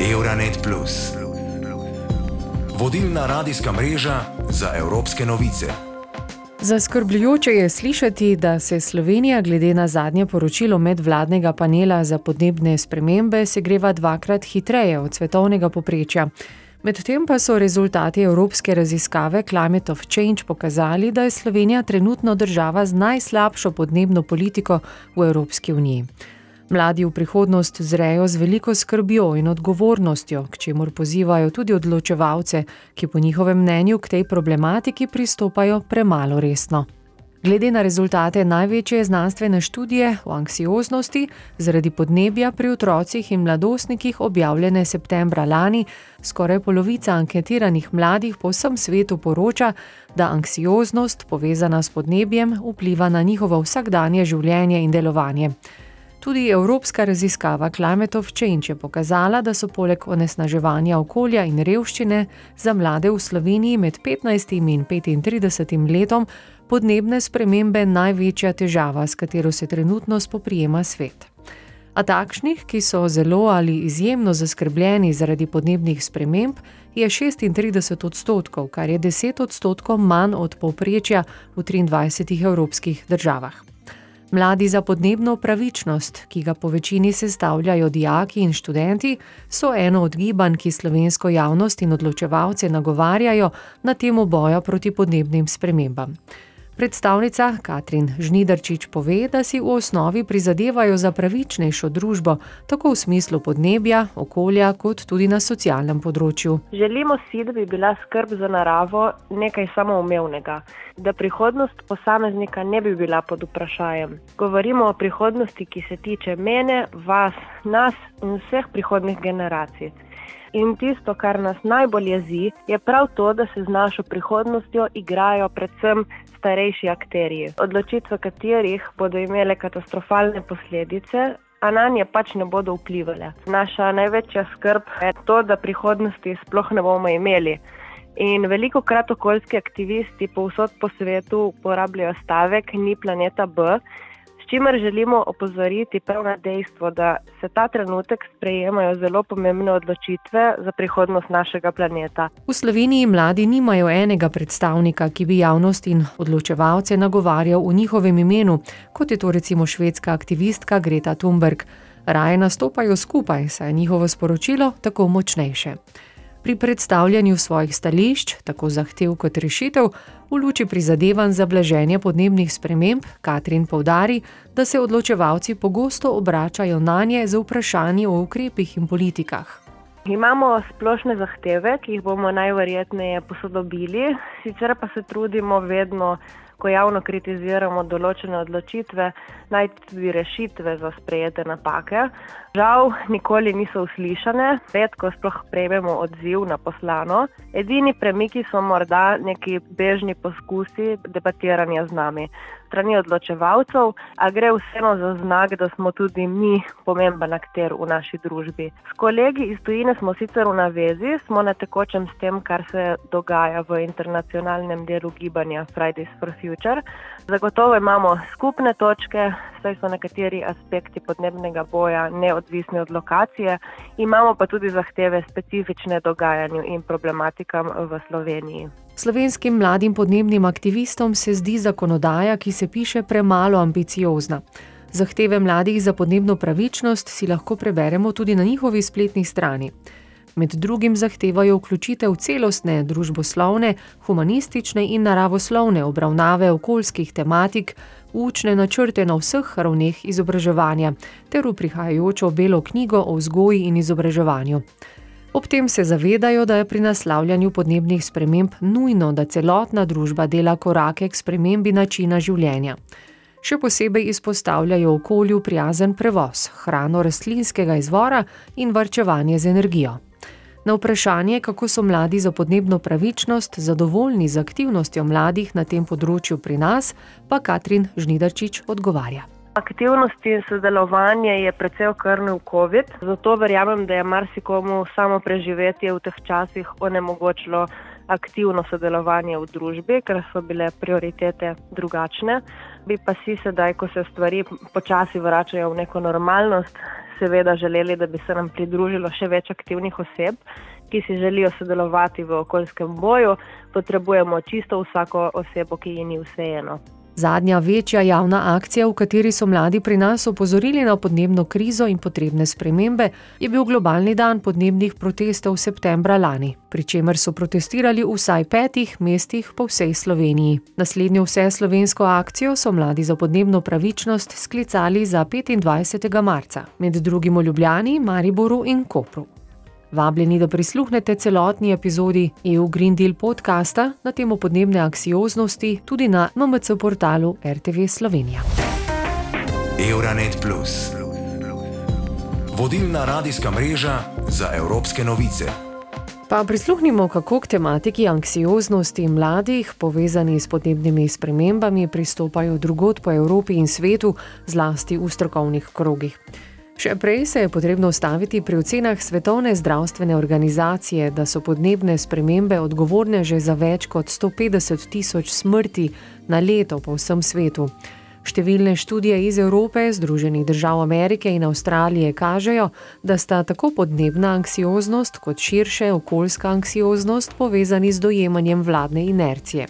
Euronet. Vodilna radijska mreža za evropske novice. Zaskrbljujoče je slišati, da se Slovenija, glede na zadnje poročilo medvladnega panela za podnebne spremembe, segreva dvakrat hitreje od svetovnega poprečja. Medtem pa so rezultati evropske raziskave Climate of Change pokazali, da je Slovenija trenutno država z najslabšo podnebno politiko v Evropski uniji. Mladi v prihodnost zrejo z veliko skrbjo in odgovornostjo, k čemur pozivajo tudi odločevalce, ki po njihovem mnenju k tej problematiki pristopajo premalo resno. Glede na rezultate največje znanstvene študije o anksioznosti zaradi podnebja pri otrocih in mladostnikih objavljene septembra lani, skoraj polovica anketiranih mladih po vsem svetu poroča, da anksioznost povezana s podnebjem vpliva na njihovo vsakdanje življenje in delovanje. Tudi evropska raziskava Climate of Change je pokazala, da so poleg onesnaževanja okolja in revščine za mlade v Sloveniji med 15 in 35 letom podnebne spremembe največja težava, s katero se trenutno spoprijema svet. A takšnih, ki so zelo ali izjemno zaskrbljeni zaradi podnebnih sprememb, je 36 odstotkov, kar je 10 odstotkov manj od povprečja v 23 evropskih državah. Mladi za podnebno pravičnost, ki ga po večini sestavljajo dijaki in študenti, so eno od gibanj, ki slovensko javnost in odločevalce nagovarjajo na temo boja proti podnebnim spremembam. Predstavnica Katrin Žnidarčič pove, da si v osnovi prizadevajo za pravičnejšo družbo, tako v smislu podnebja, okolja, kot tudi na socialnem področju. Želimo si, da bi bila skrb za naravo nekaj samoumevnega, da prihodnost posameznika ne bi bila pod vprašanjem. Govorimo o prihodnosti, ki se tiče mene, vas, nas in vseh prihodnih generacij. In tisto, kar nas najbolj jezi, je prav to, da se z našo prihodnostjo igrajo predvsem starejši akterji, odločitve katerih bodo imele katastrofalne posledice. A na nje pač ne bodo vplivali. Naša največja skrb je to, da prihodnosti sploh ne bomo imeli. In veliko krat okoljski aktivisti po svetu uporabljajo stavek: Ni planeta B, čimer želimo opozoriti prav na dejstvo, da se ta trenutek sprejemajo zelo pomembne odločitve za prihodnost našega planeta. V Sloveniji mladi nimajo enega predstavnika, ki bi javnost in odločevalce nagovarjal v njihovem imenu, kot je to recimo švedska aktivistka Greta Thunberg. Raje nastopajo skupaj, saj je njihovo sporočilo tako močnejše. Pri predstavljanju svojih stališč, tako zahtev kot rešitev, v luči prizadevanj za blaženje podnebnih sprememb, Katrin povdari, da se odločevalci pogosto obračajo na nje za vprašanje o ukrepih in politikah. Imamo splošne zahteve, ki jih bomo najverjetneje posodobili, sicer pa se trudimo vedno ko javno kritiziramo določene odločitve, najti rešitve za sprejete napake. Žal, nikoli niso uslišane, redko sploh prejmemo odziv na poslano. Edini premiki so morda neki bežni poskusi debatiranja z nami strani odločevalcev, a gre vseeno za znak, da smo tudi mi pomemben akter v naši družbi. S kolegi iz tujine smo sicer v navezi, smo na tekočem s tem, kar se dogaja v internacionalnem delu gibanja Fridays for Future. Zagotovo imamo skupne točke, saj so nekateri aspekti podnebnega boja neodvisni od lokacije, imamo pa tudi zahteve specifične dogajanju in problematikam v Sloveniji. Slovenskim mladim podnebnim aktivistom se zdi zakonodaja, ki se piše, premalo ambiciozna. Zahteve mladih za podnebno pravičnost si lahko preberemo tudi na njihovi spletni strani. Med drugim zahtevajo vključitev celostne družboslovne, humanistične in naravoslovne obravnave okoljskih tematik, učne načrte na vseh ravneh izobraževanja ter v prihajajočo belo knjigo o vzgoji in izobraževanju. Ob tem se zavedajo, da je pri naslavljanju podnebnih sprememb nujno, da celotna družba dela korake k spremembi načina življenja. Še posebej izpostavljajo okolju prijazen prevoz, hrano rastlinskega izvora in varčevanje z energijo. Na vprašanje, kako so mladi za podnebno pravičnost zadovoljni z aktivnostjo mladih na tem področju pri nas, pa Katrin Žnidarčič odgovarja. Aktivnosti in sodelovanje je precej okrnil COVID, zato verjamem, da je marsikomu samo preživetje v teh časih onemogočilo aktivno sodelovanje v družbi, ker so bile prioritete drugačne. Bi pa si sedaj, ko se stvari počasi vračajo v neko normalnost, seveda želeli, da bi se nam pridružilo še več aktivnih oseb, ki si želijo sodelovati v okoljskem boju. Potrebujemo čisto vsako osebo, ki ji ni vseeno. Zadnja večja javna akcija, v kateri so mladi pri nas opozorili na podnebno krizo in potrebne spremembe, je bil globalni dan podnebnih protestov septembra lani, pri čemer so protestirali v vsaj petih mestih po vsej Sloveniji. Naslednjo vse slovensko akcijo so mladi za podnebno pravičnost sklicali za 25. marca, med drugim v Ljubljani, Mariboru in Kopru. Vabljeni, da prisluhnete celotni epizodi EU Green Deal podcasta na temo podnebne anksioznosti tudi na MMC portalu RTV Slovenija. Euronet Plus. Vodilna radijska mreža za evropske novice. Pa prisluhnimo, kako k tematiki anksioznosti mladih, povezani s podnebnimi spremembami, pristopajo drugot po Evropi in svetu, zlasti v strokovnih krogih. Še prej se je potrebno ustaviti pri ocenah Svetovne zdravstvene organizacije, da so podnebne spremembe odgovorne že za več kot 150 tisoč smrti na leto po vsem svetu. Številne študije iz Evrope, Združenih držav Amerike in Avstralije kažejo, da sta tako podnebna anksioznost kot širše okoljska anksioznost povezani z dojemanjem vladne inercije.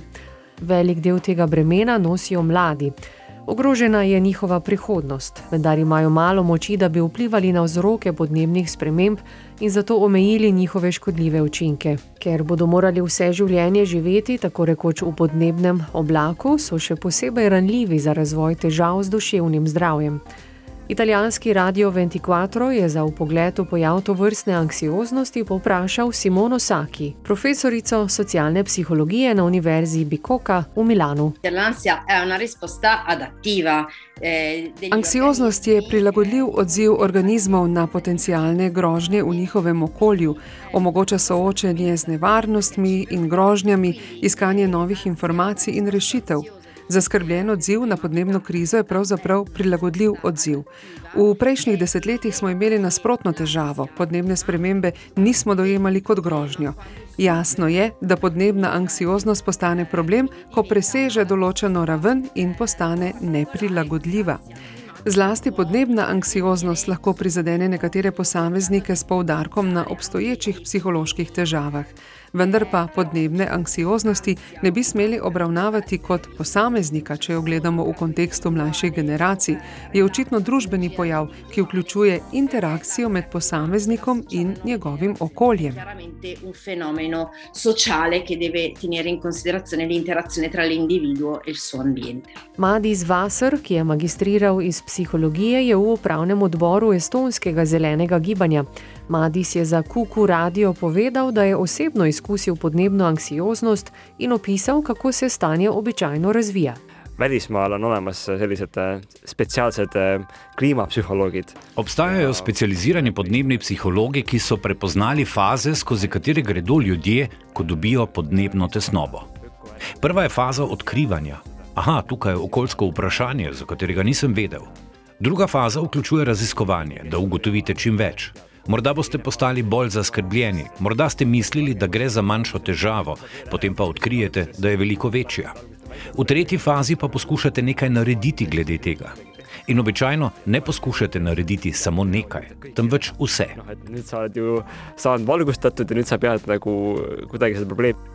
Velik del tega bremena nosijo mladi. Ogrožena je njihova prihodnost, vendar imajo malo moči, da bi vplivali na vzroke podnebnih sprememb in zato omejili njihove škodljive učinke. Ker bodo morali vse življenje živeti tako rekoč v podnebnem oblaku, so še posebej ranljivi za razvoj težav z duševnim zdravjem. Italijanski radio Ventiquatro je za upogled v pojav to vrstne anksioznosti poprašal Simono Saki, profesorico socialne psihologije na Univerzi Bicocca v Milanu. Eh, Anksioznost je prilagodljiv odziv organizmov na potencijalne grožnje v njihovem okolju, omogoča soočenje z nevarnostmi in grožnjami, iskanje novih informacij in rešitev. Zaskrbljen odziv na podnebno krizo je pravzaprav prilagodljiv odziv. V prejšnjih desetletjih smo imeli nasprotno težavo, podnebne spremembe nismo dojemali kot grožnjo. Jasno je, da podnebna anksioznost postane problem, ko preseže določeno raven in postane neprilagodljiva. Zlasti podnebna anksioznost lahko prizadene nekatere posameznike s poudarkom na obstoječih psiholoških težavah vendar pa podnebne anksioznosti ne bi smeli obravnavati kot posameznika, če jo gledamo v kontekstu mlajših generacij, je očitno družbeni pojav, ki vključuje interakcijo med posameznikom in njegovim okoljem. Madis Vasser, ki je magistriral iz psihologije, je v upravnem odboru Estonskega zelenega gibanja. Madis je za Kuku radio povedal, da je osebno izkusil podnebno anksioznost in opisal, kako se stanje običajno razvija. Välismaal on olemas sellised eh, spetsiaalsed eh, kliimapsühholoogid. Obstajajo specializirani podnebni psihologi, ki so prepoznali faze, skozi katere gredo ljudje, ko dobijo podnebno tesnobo. Prva je faza odkrivanja. Aha, tukaj je okoljsko vprašanje, za katerega nisem vedel. Druga faza vključuje raziskovanje, da ugotovite čim več. Morda boste postali bolj zaskrbljeni, morda ste mislili, da gre za manjšo težavo, potem pa odkrijete, da je veliko večja. V tretji fazi pa poskušate nekaj narediti glede tega. In običajno ne poskušate narediti samo nekaj, temveč vse.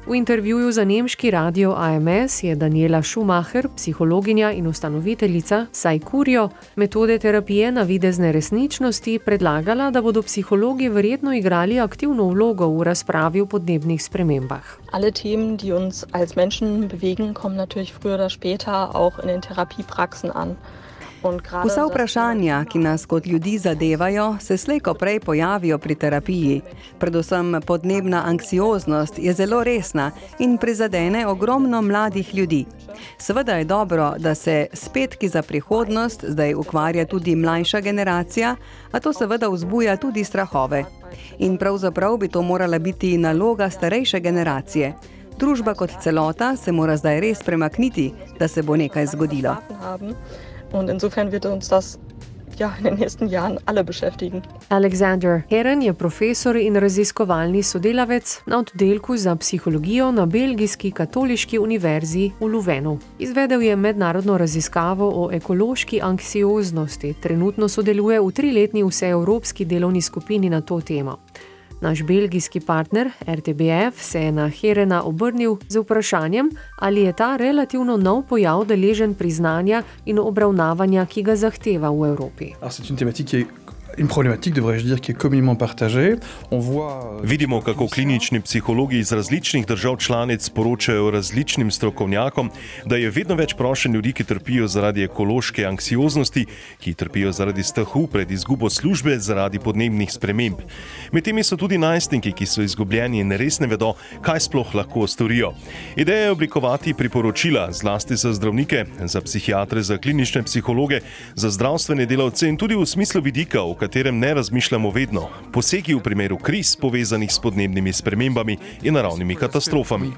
V intervjuju za nemški radio AMS je Daniela Schumacher, psihologinja in ustanoviteljica Sajkurijo metode terapije na videzne resničnosti, predlagala, da bodo psihologi verjetno igrali aktivno vlogo v razpravi o podnebnih spremembah. Alle Themen, die uns als Menschen bewegen, kommen natürlich früher oder später auch in den Therapiepraxen an. Vsa vprašanja, ki nas kot ljudi zadevajo, se slejko prej pojavijo pri terapiji. Predvsem podnebna anksioznost je zelo resna in prizadene ogromno mladih ljudi. Seveda je dobro, da se spetki za prihodnost zdaj ukvarja tudi mlajša generacija, a to seveda vzbuja tudi strahove. In pravzaprav bi to morala biti naloga starejše generacije. Družba kot celota se mora zdaj res premakniti, da se bo nekaj zgodilo. Und insofern wird uns das ja, in den nächsten Jahren alle beschäftigen. Alexander Heron je profesor in raziskovalni sodelavec na oddelku za psihologijo na Belgijski katoliški univerzi v Luvenu. Izvedel je mednarodno raziskavo o ekološki anksioznosti, trenutno sodeluje v triletni vseevropski delovni skupini na to temo. Naš belgijski partner RTBF se je na Herena obrnil z vprašanjem, ali je ta relativno nov pojav deležen priznanja in obravnavanja, ki ga zahteva v Evropi. une Euh, Vidimo, kako klinični psihologi iz različnih držav članic poročajo različnim strokovnjakom, da je vedno več prošen ljudi, ki trpijo zaradi ekološke anksioznosti, ki trpijo zaradi strahu pred izgubo službe zaradi podnebnih sprememb. Med temi so tudi najstniki, ki so izgubljeni in res ne vedo, kaj sploh lahko storijo. Ideja je oblikovati priporočila, zlasti za zdravnike, za psihiatre, za klinične psihologe, za zdravstvene delavce in tudi v smislu vidika, katerem ne razmišljamo vedno, posegi v primeru kriz povezanih s podnebnimi spremembami in naravnimi katastrofami.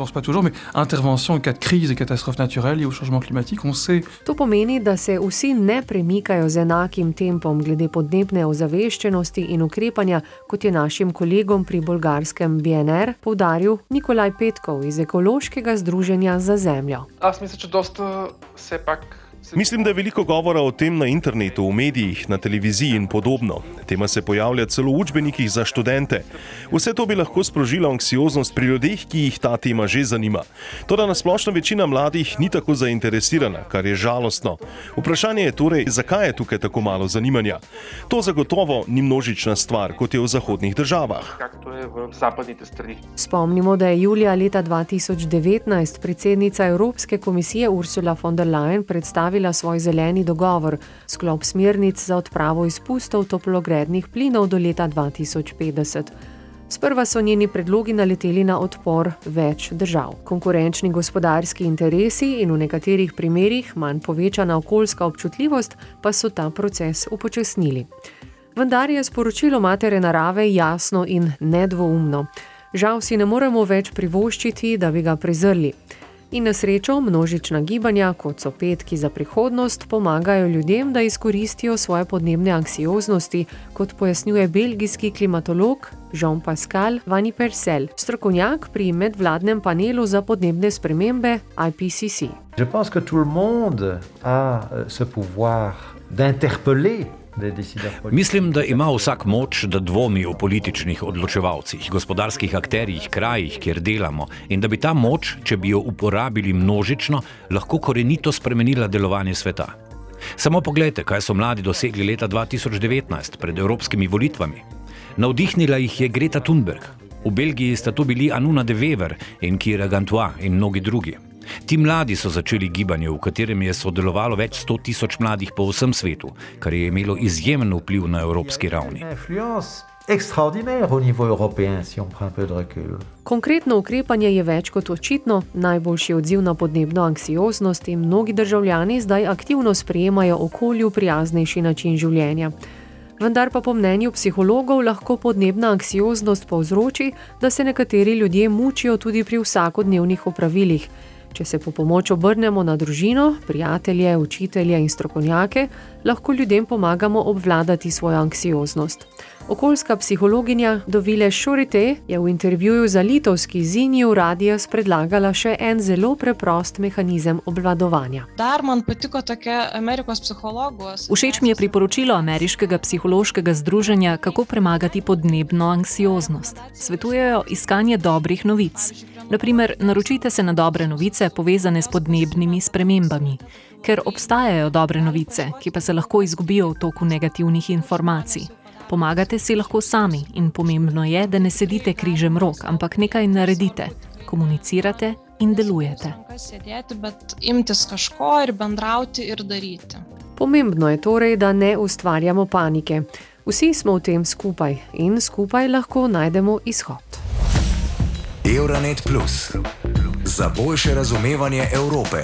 To pomeni, da se vsi ne premikajo z enakim tempom glede podnebne ozaveščenosti in ukrepanja, kot je našim kolegom pri bolgarskem BNR povdaril Nikolaj Petkov iz Ekološkega združenja za zemljo. Jaz mislim, da dosta se pak. Mislim, da je veliko govora o tem na internetu, v medijih, na televiziji in podobno. Tema se pojavlja celo v učbenikih za študente. Vse to bi lahko sprožilo anksioznost pri ljudeh, ki jih ta tema že zanima. Toda nasplošno večina mladih ni tako zainteresirana, kar je žalostno. Vprašanje je torej, zakaj je tukaj tako malo zanimanja. To zagotovo ni množična stvar, kot je v zahodnih državah. Spomnimo, da je julija leta 2019 predsednica Evropske komisije Ursula von der Leyen predstavila predstavila svoj zeleni dogovor, sklop smernic za odpravo izpustov toplogrednih plinov do leta 2050. Sprva so njeni predlogi naleteli na odpor več držav. Konkurenčni gospodarski interesi in v nekaterih primerjih manj povečana okoljska občutljivost pa so ta proces upočasnili. Vendar je sporočilo matere narave jasno in nedvoumno. Žal si ne moremo več privoščiti, da bi ga prezrli. In na srečo množična gibanja, kot so petki za prihodnost, pomagajo ljudem, da izkoristijo svoje podnebne anksioznosti, kot pojasnjuje belgijski klimatolog Jean-Pascal Vani Persel, strokovnjak pri medvladnem panelu za podnebne spremembe IPCC. Mislim, da vsak ima se pouvoir d'interpeller Mislim, da ima vsak moč, da dvomi o političnih odločevalcih, gospodarskih akterjih, krajih, kjer delamo, in da bi ta moč, če bi jo uporabili množično, lahko korenito spremenila delovanje sveta. Samo pogledajte, kaj so mladi dosegli leta 2019 pred evropskimi volitvami. Navdihnila jih je Greta Thunberg. V Belgiji sta to bili Anuna de Wever in Kira Gantois in mnogi drugi. Ti mladi so začeli gibanje, v katerem je sodelovalo več sto tisoč mladih po vsem svetu, kar je imelo izjemen vpliv na evropski ravni. Konkretno ukrepanje je več kot očitno, najboljši odziv na podnebno anksioznost in mnogi državljani zdaj aktivno sprejemajo okolju prijaznejši način življenja. Vendar pa po mnenju psihologov lahko podnebna anksioznost povzroči, da se nekateri ljudje mučijo tudi pri vsakodnevnih opravilih. Če se po pomoč obrnemo na družino, prijatelje, učitelje in strokovnjake, lahko ljudem pomagamo obvladati svojo anksioznost. Okoljska psihologinja Dovile Šurite je v intervjuju za litovski Zinju Radijas predlagala še en zelo preprost mehanizem obvladovanja. Všeč mi je priporočilo ameriškega psihološkega združenja, kako premagati podnebno anksioznost. Svetujejo iskanje dobrih novic. Naprimer, naročite se na dobre novice povezane s podnebnimi spremembami. Ker obstajajo dobre novice, ki pa se lahko izgubijo v toku negativnih informacij. Pomagate si lahko sami in pomembno je, da ne sedite križem rok, ampak nekaj naredite, komunicirate in delujete. Pomembno je torej, da ne ustvarjamo panike. Vsi smo v tem skupaj in skupaj lahko najdemo izhod. Euronet Plus za boljše razumevanje Evrope.